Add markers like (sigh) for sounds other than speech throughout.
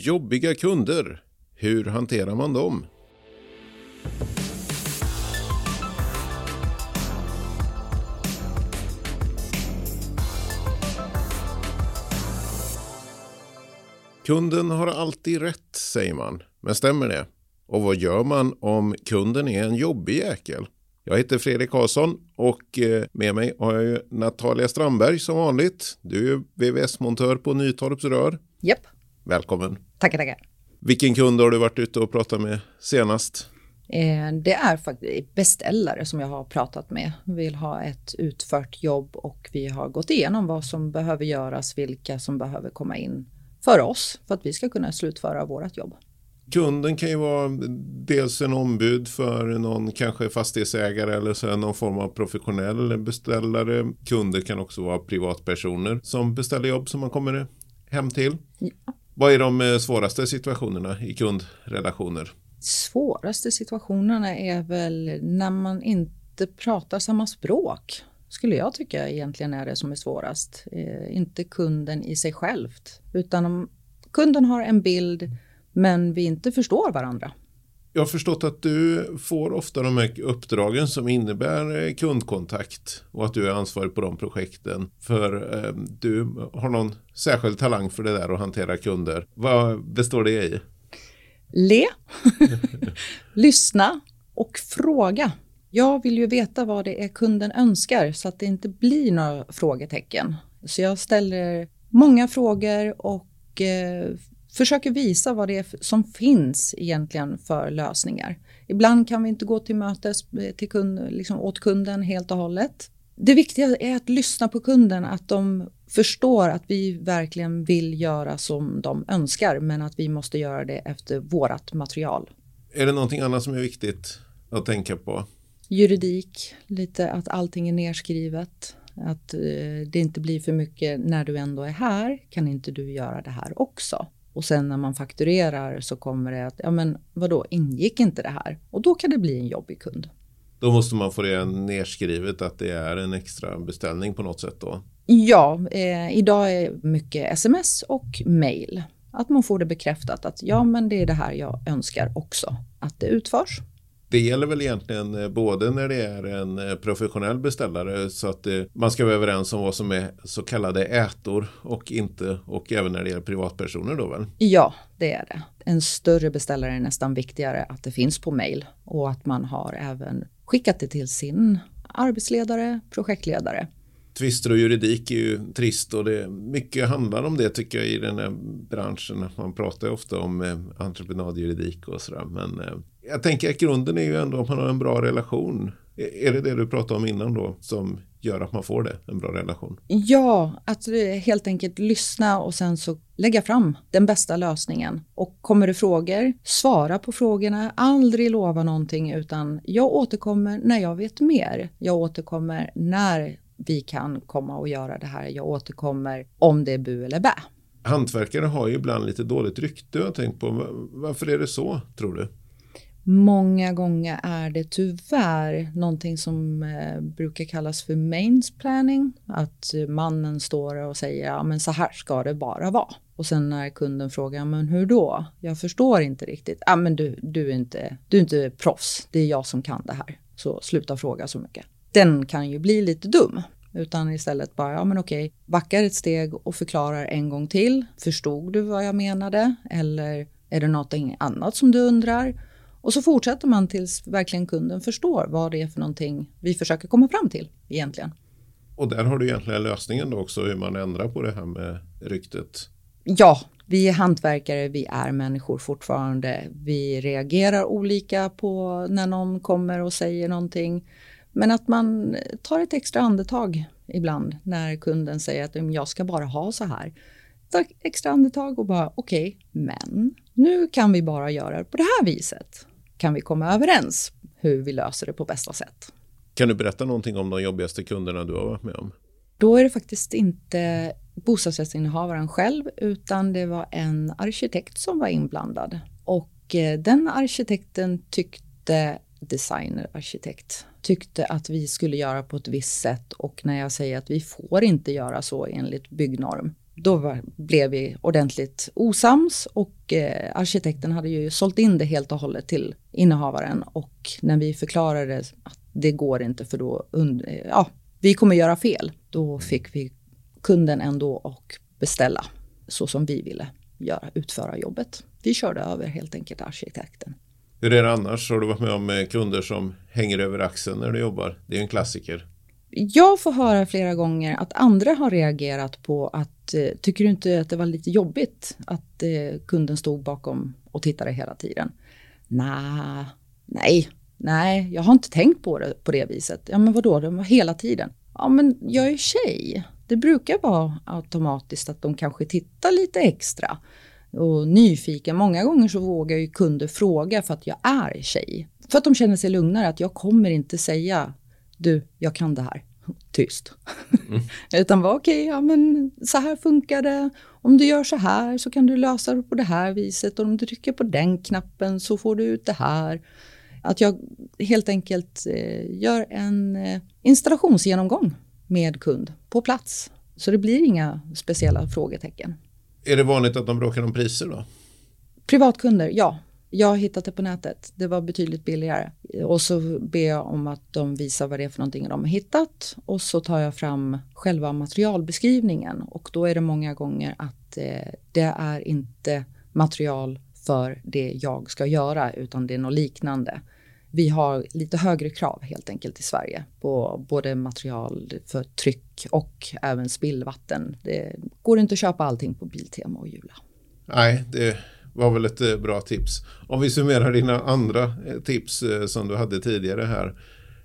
Jobbiga kunder. Hur hanterar man dem? Kunden har alltid rätt, säger man. Men stämmer det? Och vad gör man om kunden är en jobbig jäkel? Jag heter Fredrik Karlsson och eh, med mig har jag ju Natalia Strandberg som vanligt. Du är VVS-montör på Nytorps Rör. Japp. Välkommen. Tackar, tackar. Vilken kund har du varit ute och pratat med senast? Eh, det är faktiskt beställare som jag har pratat med. Vill ha ett utfört jobb och vi har gått igenom vad som behöver göras, vilka som behöver komma in för oss för att vi ska kunna slutföra vårt jobb. Kunden kan ju vara dels en ombud för någon kanske fastighetsägare eller så någon form av professionell beställare. Kunder kan också vara privatpersoner som beställer jobb som man kommer hem till. Ja. Vad är de eh, svåraste situationerna i kundrelationer? Svåraste situationerna är väl när man inte pratar samma språk skulle jag tycka egentligen är det som är svårast. Eh, inte kunden i sig självt, utan om kunden har en bild men vi inte förstår varandra. Jag har förstått att du får ofta de här uppdragen som innebär eh, kundkontakt och att du är ansvarig på de projekten. För eh, du har någon särskild talang för det där att hantera kunder. Vad består det i? Le, (laughs) lyssna och fråga. Jag vill ju veta vad det är kunden önskar så att det inte blir några frågetecken. Så jag ställer många frågor och eh, försöker visa vad det är som finns egentligen för lösningar. Ibland kan vi inte gå till mötes eh, till kund, liksom åt kunden helt och hållet. Det viktiga är att lyssna på kunden, att de förstår att vi verkligen vill göra som de önskar, men att vi måste göra det efter vårat material. Är det någonting annat som är viktigt att tänka på? Juridik, lite att allting är nerskrivet. Att eh, det inte blir för mycket när du ändå är här, kan inte du göra det här också? Och sen när man fakturerar så kommer det att, ja men vadå, ingick inte det här? Och då kan det bli en jobbig kund. Då måste man få det nedskrivet att det är en extra beställning på något sätt då? Ja, eh, idag är mycket sms och mail. Att man får det bekräftat att ja, men det är det här jag önskar också att det utförs det gäller väl egentligen eh, både när det är en eh, professionell beställare så att eh, man ska vara överens om vad som är så kallade ätor och inte och även när det gäller privatpersoner då väl? Ja, det är det. En större beställare är nästan viktigare att det finns på mail och att man har även skickat det till sin arbetsledare, projektledare. Tvister och juridik är ju trist och det mycket handlar om det tycker jag i den här branschen. Man pratar ju ofta om entreprenadjuridik och sådär men jag tänker att grunden är ju ändå att man har en bra relation. Är det det du pratade om innan då som gör att man får det, en bra relation? Ja, att helt enkelt lyssna och sen så lägga fram den bästa lösningen. Och kommer det frågor, svara på frågorna, aldrig lova någonting utan jag återkommer när jag vet mer. Jag återkommer när vi kan komma och göra det här. Jag återkommer om det är bu eller bä. Hantverkare har ju ibland lite dåligt rykte. Jag tänkt på varför är det så, tror du? Många gånger är det tyvärr någonting som eh, brukar kallas för mains planning. Att eh, mannen står och säger ja men så här ska det bara vara. Och sen när kunden frågar men hur då? Jag förstår inte riktigt. Ja men du, du, är inte, du är inte proffs, det är jag som kan det här. Så sluta fråga så mycket. Den kan ju bli lite dum. Utan istället bara, ja men okej, backar ett steg och förklarar en gång till. Förstod du vad jag menade? Eller är det någonting annat som du undrar? Och så fortsätter man tills verkligen kunden förstår vad det är för någonting vi försöker komma fram till egentligen. Och där har du egentligen lösningen då också hur man ändrar på det här med ryktet. Ja, vi är hantverkare, vi är människor fortfarande. Vi reagerar olika på när någon kommer och säger någonting. Men att man tar ett extra andetag ibland när kunden säger att jag ska bara ha så här. Ett extra andetag och bara okej, okay, men nu kan vi bara göra det på det här viset. Kan vi komma överens hur vi löser det på bästa sätt? Kan du berätta någonting om de jobbigaste kunderna du har varit med om? Då är det faktiskt inte bostadsrättsinnehavaren själv utan det var en arkitekt som var inblandad. Och eh, den arkitekten tyckte, designerarkitekt, tyckte att vi skulle göra på ett visst sätt och när jag säger att vi får inte göra så enligt byggnorm, då var, blev vi ordentligt osams och eh, arkitekten hade ju sålt in det helt och hållet till innehavaren och när vi förklarade att det går inte för då, und- eh, ja, vi kommer göra fel, då fick vi kunden ändå och beställa så som vi ville göra, utföra jobbet. Vi körde över helt enkelt arkitekten. Hur är det annars? Har du varit med om eh, kunder som hänger över axeln när du jobbar? Det är en klassiker. Jag får höra flera gånger att andra har reagerat på att eh, tycker du inte att det var lite jobbigt att eh, kunden stod bakom och tittade hela tiden? Nah, nej, nej, jag har inte tänkt på det på det viset. Ja, men vadå, de var hela tiden. Ja, men jag är tjej. Det brukar vara automatiskt att de kanske tittar lite extra och nyfiken. Många gånger så vågar ju kunder fråga för att jag är tjej. För att de känner sig lugnare, att jag kommer inte säga du, jag kan det här. Tyst. Mm. (laughs) Utan var okej, okay, ja men så här funkar det. Om du gör så här så kan du lösa det på det här viset. Och om du trycker på den knappen så får du ut det här. Att jag helt enkelt eh, gör en eh, installationsgenomgång med kund på plats. Så det blir inga speciella frågetecken. Är det vanligt att de bråkar om priser då? Privatkunder, ja. Jag har hittat det på nätet. Det var betydligt billigare. Och så ber jag om att de visar vad det är för någonting de har hittat. Och så tar jag fram själva materialbeskrivningen. Och då är det många gånger att eh, det är inte material för det jag ska göra utan det är något liknande. Vi har lite högre krav helt enkelt i Sverige på både material för tryck och även spillvatten. Det går inte att köpa allting på Biltema och Jula. Nej, det var väl ett eh, bra tips. Om vi summerar dina andra eh, tips eh, som du hade tidigare här.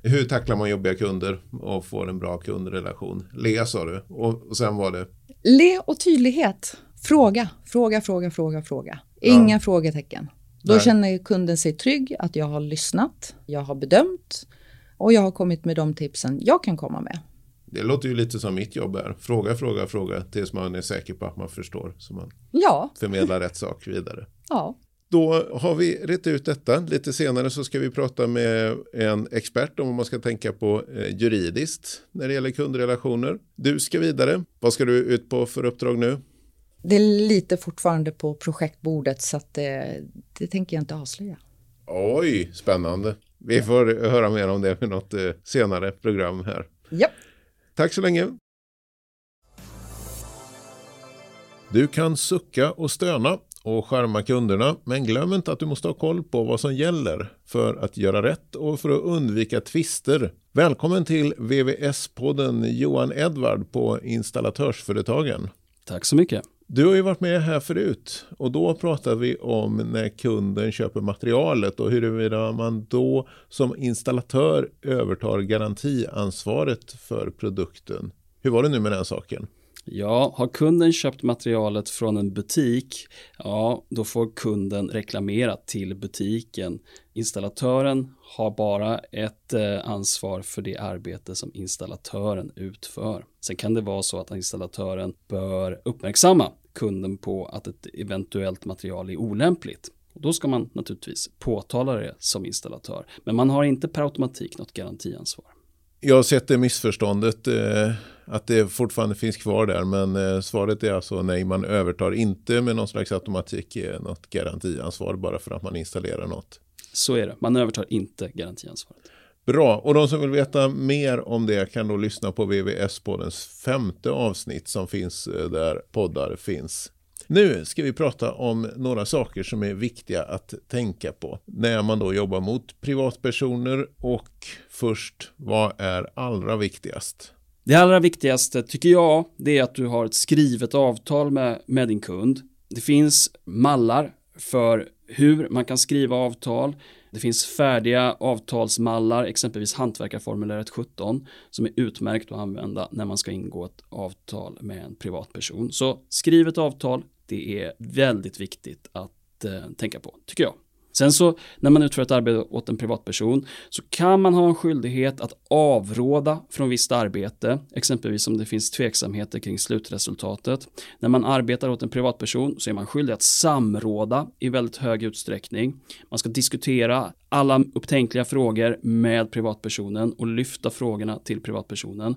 Hur tacklar man jobbiga kunder och får en bra kundrelation? Le sa du och sen var det? Le och tydlighet. Fråga, fråga, fråga, fråga, fråga. Inga ja. frågetecken. Då Nej. känner kunden sig trygg att jag har lyssnat, jag har bedömt och jag har kommit med de tipsen jag kan komma med. Det låter ju lite som mitt jobb är. Fråga, fråga, fråga tills man är säker på att man förstår. Så man ja. förmedlar rätt sak vidare. Ja. Då har vi rätt ut detta. Lite senare så ska vi prata med en expert om vad man ska tänka på eh, juridiskt när det gäller kundrelationer. Du ska vidare. Vad ska du ut på för uppdrag nu? Det är lite fortfarande på projektbordet så att det, det tänker jag inte avslöja. Oj, spännande. Vi får höra mer om det i något eh, senare program här. Ja. Tack så länge. Du kan sucka och stöna och skärma kunderna, men glöm inte att du måste ha koll på vad som gäller för att göra rätt och för att undvika tvister. Välkommen till VVS-podden Johan Edvard på Installatörsföretagen. Tack så mycket. Du har ju varit med här förut och då pratade vi om när kunden köper materialet och huruvida man då som installatör övertar garantiansvaret för produkten. Hur var det nu med den saken? Ja, har kunden köpt materialet från en butik, ja, då får kunden reklamera till butiken. Installatören har bara ett eh, ansvar för det arbete som installatören utför. Sen kan det vara så att installatören bör uppmärksamma kunden på att ett eventuellt material är olämpligt. Och då ska man naturligtvis påtala det som installatör. Men man har inte per automatik något garantiansvar. Jag har sett det missförståndet eh, att det fortfarande finns kvar där men eh, svaret är alltså nej man övertar inte med någon slags automatik eh, något garantiansvar bara för att man installerar något. Så är det, man övertar inte garantiansvaret. Bra, och de som vill veta mer om det kan då lyssna på VVS-poddens femte avsnitt som finns eh, där poddar finns. Nu ska vi prata om några saker som är viktiga att tänka på när man då jobbar mot privatpersoner och först, vad är allra viktigast? Det allra viktigaste tycker jag, det är att du har ett skrivet avtal med, med din kund. Det finns mallar för hur man kan skriva avtal. Det finns färdiga avtalsmallar, exempelvis hantverkarformuläret 17, som är utmärkt att använda när man ska ingå ett avtal med en privatperson. Så skriv ett avtal, det är väldigt viktigt att eh, tänka på, tycker jag. Sen så när man utför ett arbete åt en privatperson så kan man ha en skyldighet att avråda från visst arbete, exempelvis om det finns tveksamheter kring slutresultatet. När man arbetar åt en privatperson så är man skyldig att samråda i väldigt hög utsträckning. Man ska diskutera alla upptänkliga frågor med privatpersonen och lyfta frågorna till privatpersonen.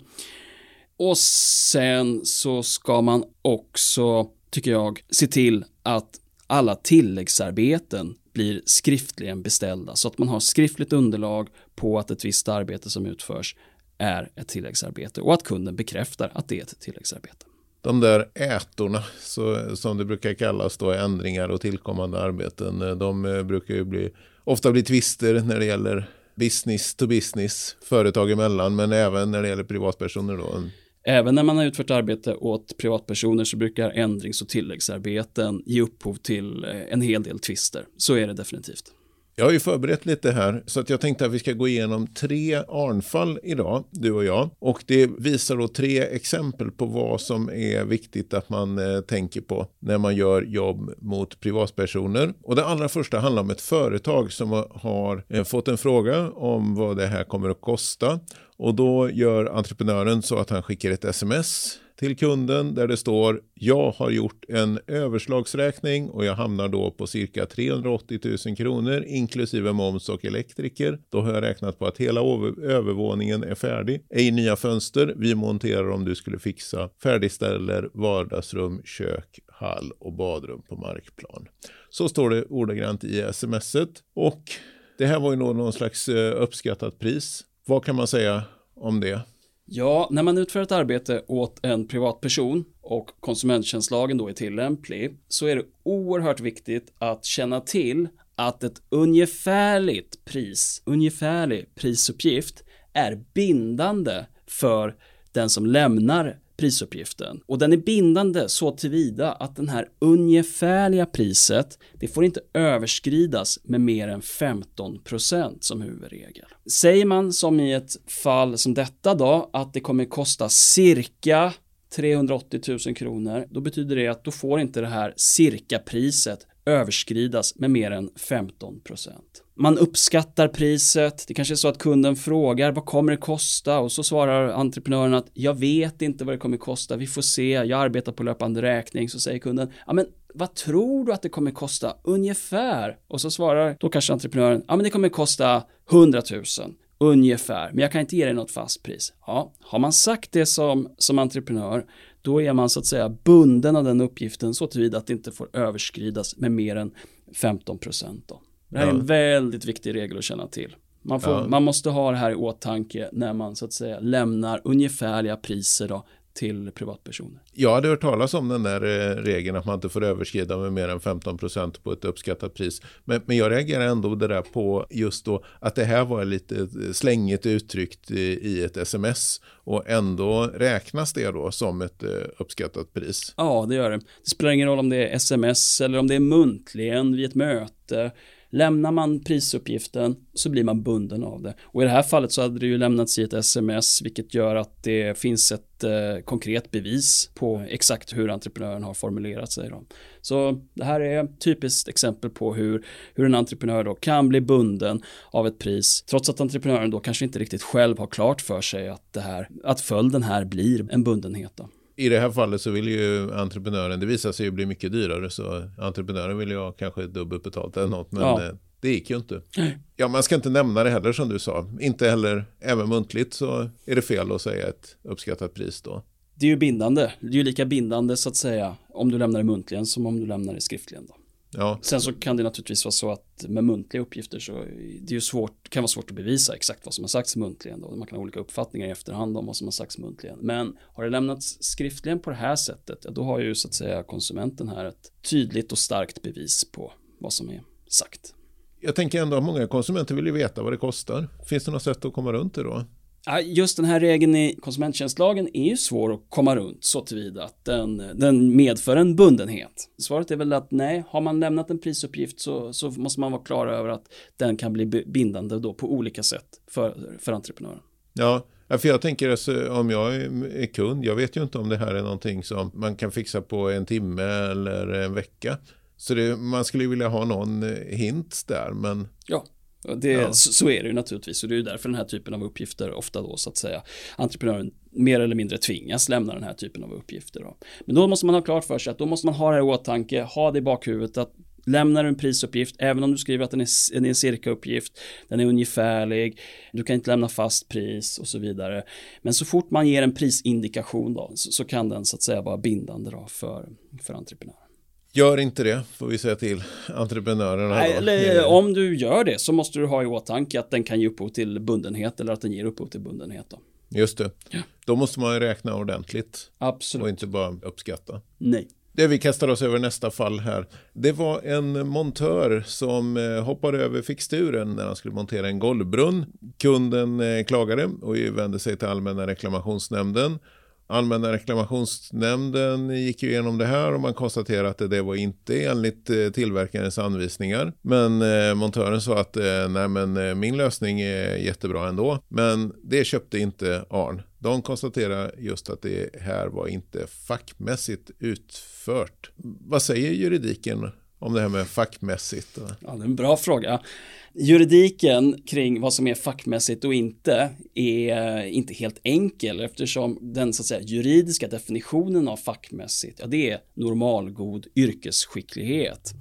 Och sen så ska man också, tycker jag, se till att alla tilläggsarbeten blir skriftligen beställda så att man har skriftligt underlag på att ett visst arbete som utförs är ett tilläggsarbete och att kunden bekräftar att det är ett tilläggsarbete. De där ätorna, så, som det brukar kallas då, ändringar och tillkommande arbeten, eh, de eh, brukar ju bli, ofta bli tvister när det gäller business to business, företag emellan, men även när det gäller privatpersoner då. Även när man har utfört arbete åt privatpersoner så brukar ändrings och tilläggsarbeten ge upphov till eh, en hel del tvister. Så är det definitivt. Jag har ju förberett lite här så att jag tänkte att vi ska gå igenom tre arnfall idag, du och jag. Och det visar då tre exempel på vad som är viktigt att man eh, tänker på när man gör jobb mot privatpersoner. Och det allra första handlar om ett företag som har eh, fått en fråga om vad det här kommer att kosta. Och då gör entreprenören så att han skickar ett sms till kunden där det står jag har gjort en överslagsräkning och jag hamnar då på cirka 380 000 kronor inklusive moms och elektriker. Då har jag räknat på att hela övervåningen är färdig. Ej nya fönster. Vi monterar om du skulle fixa. Färdigställer vardagsrum, kök, hall och badrum på markplan. Så står det ordagrant i smset och det här var ju någon slags eh, uppskattat pris. Vad kan man säga om det? Ja, när man utför ett arbete åt en privatperson och konsumenttjänstlagen då är tillämplig så är det oerhört viktigt att känna till att ett ungefärligt pris, ungefärlig prisuppgift är bindande för den som lämnar prisuppgiften. Och den är bindande så tillvida att den här ungefärliga priset, det får inte överskridas med mer än 15% som huvudregel. Säger man som i ett fall som detta då, att det kommer kosta cirka 380 000 kronor, då betyder det att då får inte det här cirka-priset överskridas med mer än 15 man uppskattar priset, det kanske är så att kunden frågar vad kommer det kosta? Och så svarar entreprenören att jag vet inte vad det kommer kosta, vi får se, jag arbetar på löpande räkning, så säger kunden ja men vad tror du att det kommer kosta? Ungefär? Och så svarar då kanske entreprenören ja men det kommer kosta 100 000 ungefär, men jag kan inte ge dig något fast pris. Ja, har man sagt det som, som entreprenör, då är man så att säga bunden av den uppgiften så tillvida att det inte får överskridas med mer än 15 procent. Det här är en väldigt viktig regel att känna till. Man, får, ja. man måste ha det här i åtanke när man så att säga lämnar ungefärliga priser då, till privatpersoner. Jag hade hört talas om den där eh, regeln att man inte får överskrida med mer än 15 procent på ett uppskattat pris. Men, men jag reagerar ändå det där på just då att det här var lite slängigt uttryckt i, i ett sms och ändå räknas det då som ett uh, uppskattat pris. Ja, det gör det. Det spelar ingen roll om det är sms eller om det är muntligen vid ett möte Lämnar man prisuppgiften så blir man bunden av det. Och i det här fallet så hade det ju lämnats i ett sms vilket gör att det finns ett eh, konkret bevis på exakt hur entreprenören har formulerat sig. Då. Så det här är typiskt exempel på hur, hur en entreprenör då kan bli bunden av ett pris trots att entreprenören då kanske inte riktigt själv har klart för sig att, det här, att följden här blir en bundenhet. Då i det här fallet så vill ju entreprenören, det visar sig ju bli mycket dyrare så entreprenören vill ju ha kanske dubbelt betalt eller något men ja. Eh, det gick ju inte. Ja, man ska inte nämna det heller som du sa. Inte heller, även muntligt så är det fel att säga ett uppskattat pris då. Det är ju bindande. Det är ju lika bindande så att säga om du lämnar det muntligen som om du lämnar det skriftligen. Då. Ja. Sen så kan det naturligtvis vara så att med muntliga uppgifter så det är ju svårt, kan vara svårt att bevisa exakt vad som har sagts muntligen. Då. Man kan ha olika uppfattningar i efterhand om vad som har sagts muntligen. Men har det lämnats skriftligen på det här sättet, ja, då har ju så att säga konsumenten här ett tydligt och starkt bevis på vad som är sagt. Jag tänker ändå att många konsumenter vill ju veta vad det kostar. Finns det något sätt att komma runt det då? Just den här regeln i konsumenttjänstlagen är ju svår att komma runt så tillvida att den, den medför en bundenhet. Svaret är väl att nej, har man lämnat en prisuppgift så, så måste man vara klar över att den kan bli bindande då på olika sätt för, för entreprenören. Ja, för jag tänker alltså, om jag är kund, jag vet ju inte om det här är någonting som man kan fixa på en timme eller en vecka. Så det, man skulle vilja ha någon hint där, men... Ja, det, ja. så, så, är det ju naturligtvis och det är ju därför den här typen av uppgifter ofta då så att säga entreprenören mer eller mindre tvingas lämna den här typen av uppgifter. Då. Men då måste man ha klart för sig att då måste man ha det i åtanke, ha det i bakhuvudet att lämnar du en prisuppgift, även om du skriver att den är, den är en cirkauppgift, den är ungefärlig, du kan inte lämna fast pris och så vidare. Men så fort man ger en prisindikation då, så, så kan den så att säga vara bindande då för, för entreprenören. Gör inte det, får vi säga till entreprenörerna. Nej, eller, om du gör det så måste du ha i åtanke att den kan ge upphov till bundenhet eller att den ger upphov till bundenhet. Då. Just det. Ja. Då måste man ju räkna ordentligt. Absolut. Och inte bara uppskatta. Nej. Det vi kastar oss över nästa fall här. Det var en montör som eh, hoppade över fixturen när han skulle montera en golvbrunn. Kunden eh, klagade och vände sig till Allmänna reklamationsnämnden. Allmänna reklamationsnämnden gick ju igenom det här och man konstaterade att det var inte enligt eh, tillverkarens anvisningar. Men eh, montören sa att eh, nej men min lösning är jättebra ändå. Men det köpte inte Arn. De konstaterar just att det här var inte fackmässigt utfört. Vad säger juridiken om det här med fackmässigt? Ja, det är en bra fråga. Juridiken kring vad som är fackmässigt och inte är inte helt enkel eftersom den så att säga, juridiska definitionen av fackmässigt, ja det är normalgod yrkesskicklighet.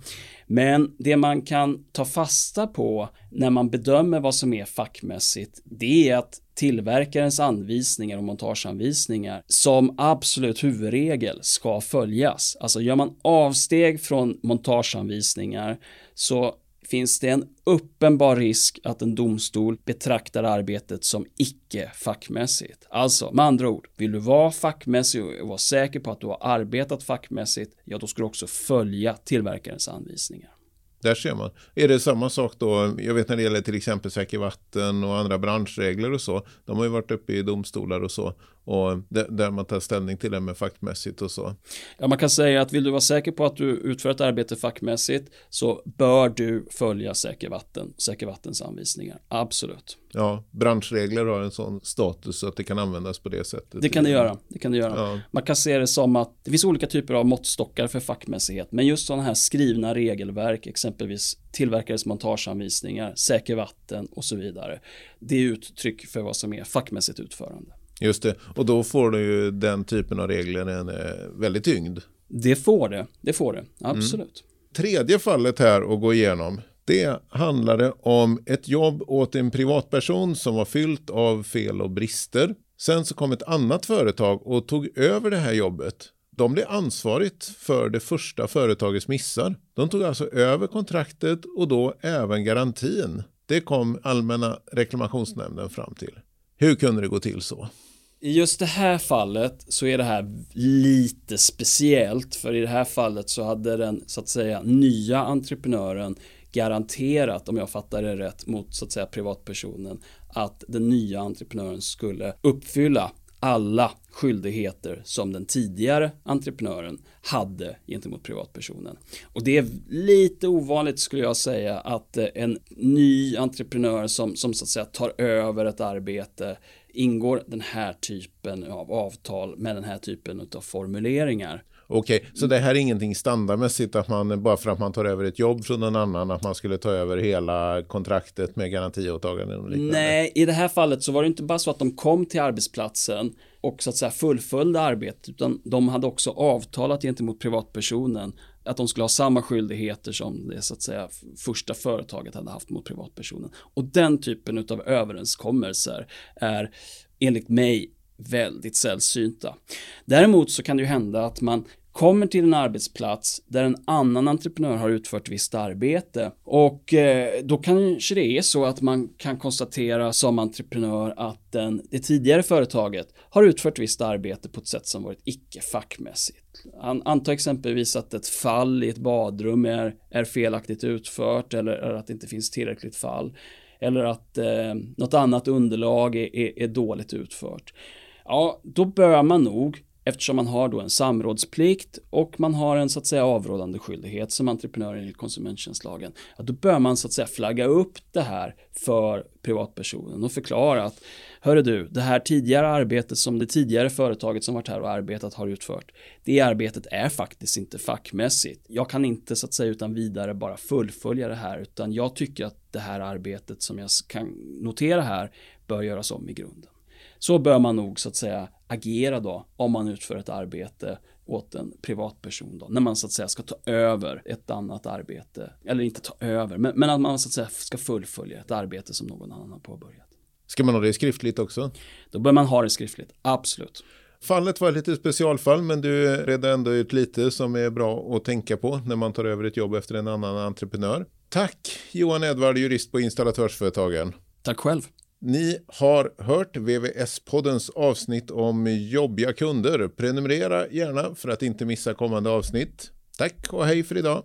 Men det man kan ta fasta på när man bedömer vad som är fackmässigt, det är att tillverkarens anvisningar och montageanvisningar som absolut huvudregel ska följas. Alltså gör man avsteg från montageanvisningar så finns det en uppenbar risk att en domstol betraktar arbetet som icke fackmässigt. Alltså, med andra ord, vill du vara fackmässig och vara säker på att du har arbetat fackmässigt, ja då ska du också följa tillverkarens anvisningar. Där ser man. Är det samma sak då? Jag vet när det gäller till exempel säker vatten och andra branschregler och så. De har ju varit uppe i domstolar och så. Och där man tar ställning till det med fackmässigt och så. Ja, man kan säga att vill du vara säker på att du utför ett arbete fackmässigt så bör du följa säker vatten, säker vattens anvisningar. Absolut. Ja, branschregler har en sån status så att det kan användas på det sättet. Det kan det göra. Det kan det göra. Ja. Man kan se det som att det finns olika typer av måttstockar för fackmässighet, men just sådana här skrivna regelverk, exempelvis tillverkares montageanvisningar, säker vatten och så vidare. Det är uttryck för vad som är fackmässigt utförande. Just det, och då får du ju den typen av regler en väldigt tyngd. Det får det, det får det, absolut. Mm. Tredje fallet här att gå igenom, det handlade om ett jobb åt en privatperson som var fyllt av fel och brister. Sen så kom ett annat företag och tog över det här jobbet. De blev ansvarigt för det första företagets missar. De tog alltså över kontraktet och då även garantin. Det kom Allmänna reklamationsnämnden fram till. Hur kunde det gå till så? I just det här fallet så är det här lite speciellt för i det här fallet så hade den så att säga nya entreprenören garanterat, om jag fattar det rätt, mot så att säga privatpersonen att den nya entreprenören skulle uppfylla alla skyldigheter som den tidigare entreprenören hade gentemot privatpersonen. Och det är lite ovanligt skulle jag säga att eh, en ny entreprenör som, som så att säga tar över ett arbete ingår den här typen av avtal med den här typen av formuleringar. Okej, okay, så det här är ingenting standardmässigt att man bara för att man tar över ett jobb från någon annan att man skulle ta över hela kontraktet med garantiåtaganden och liknande? Nej, i det här fallet så var det inte bara så att de kom till arbetsplatsen och så att säga fullföljde arbetet utan de hade också avtalat gentemot privatpersonen att de skulle ha samma skyldigheter som det så att säga första företaget hade haft mot privatpersonen. Och den typen av överenskommelser är enligt mig väldigt sällsynta. Däremot så kan det ju hända att man kommer till en arbetsplats där en annan entreprenör har utfört visst arbete och eh, då kanske det är så att man kan konstatera som entreprenör att den, det tidigare företaget har utfört visst arbete på ett sätt som varit icke fackmässigt. Anta exempelvis att ett fall i ett badrum är, är felaktigt utfört eller, eller att det inte finns tillräckligt fall eller att eh, något annat underlag är, är, är dåligt utfört. Ja, då bör man nog eftersom man har då en samrådsplikt och man har en så att säga avrådande skyldighet som entreprenör enligt konsumenttjänstlagen. Ja, då bör man så att säga flagga upp det här för privatpersonen och förklara att Hörru du, det här tidigare arbetet som det tidigare företaget som varit här och arbetat har utfört, det arbetet är faktiskt inte fackmässigt. Jag kan inte så att säga utan vidare bara fullfölja det här utan jag tycker att det här arbetet som jag kan notera här bör göras om i grunden. Så bör man nog så att säga agera då om man utför ett arbete åt en privatperson då, när man så att säga ska ta över ett annat arbete, eller inte ta över, men, men att man så att säga ska fullfölja ett arbete som någon annan har påbörjat. Ska man ha det skriftligt också? Då bör man ha det skriftligt, absolut. Fallet var lite specialfall men du redde ändå ut lite som är bra att tänka på när man tar över ett jobb efter en annan entreprenör. Tack Johan Edvard, jurist på Installatörsföretagen. Tack själv. Ni har hört VVS-poddens avsnitt om jobbiga kunder. Prenumerera gärna för att inte missa kommande avsnitt. Tack och hej för idag.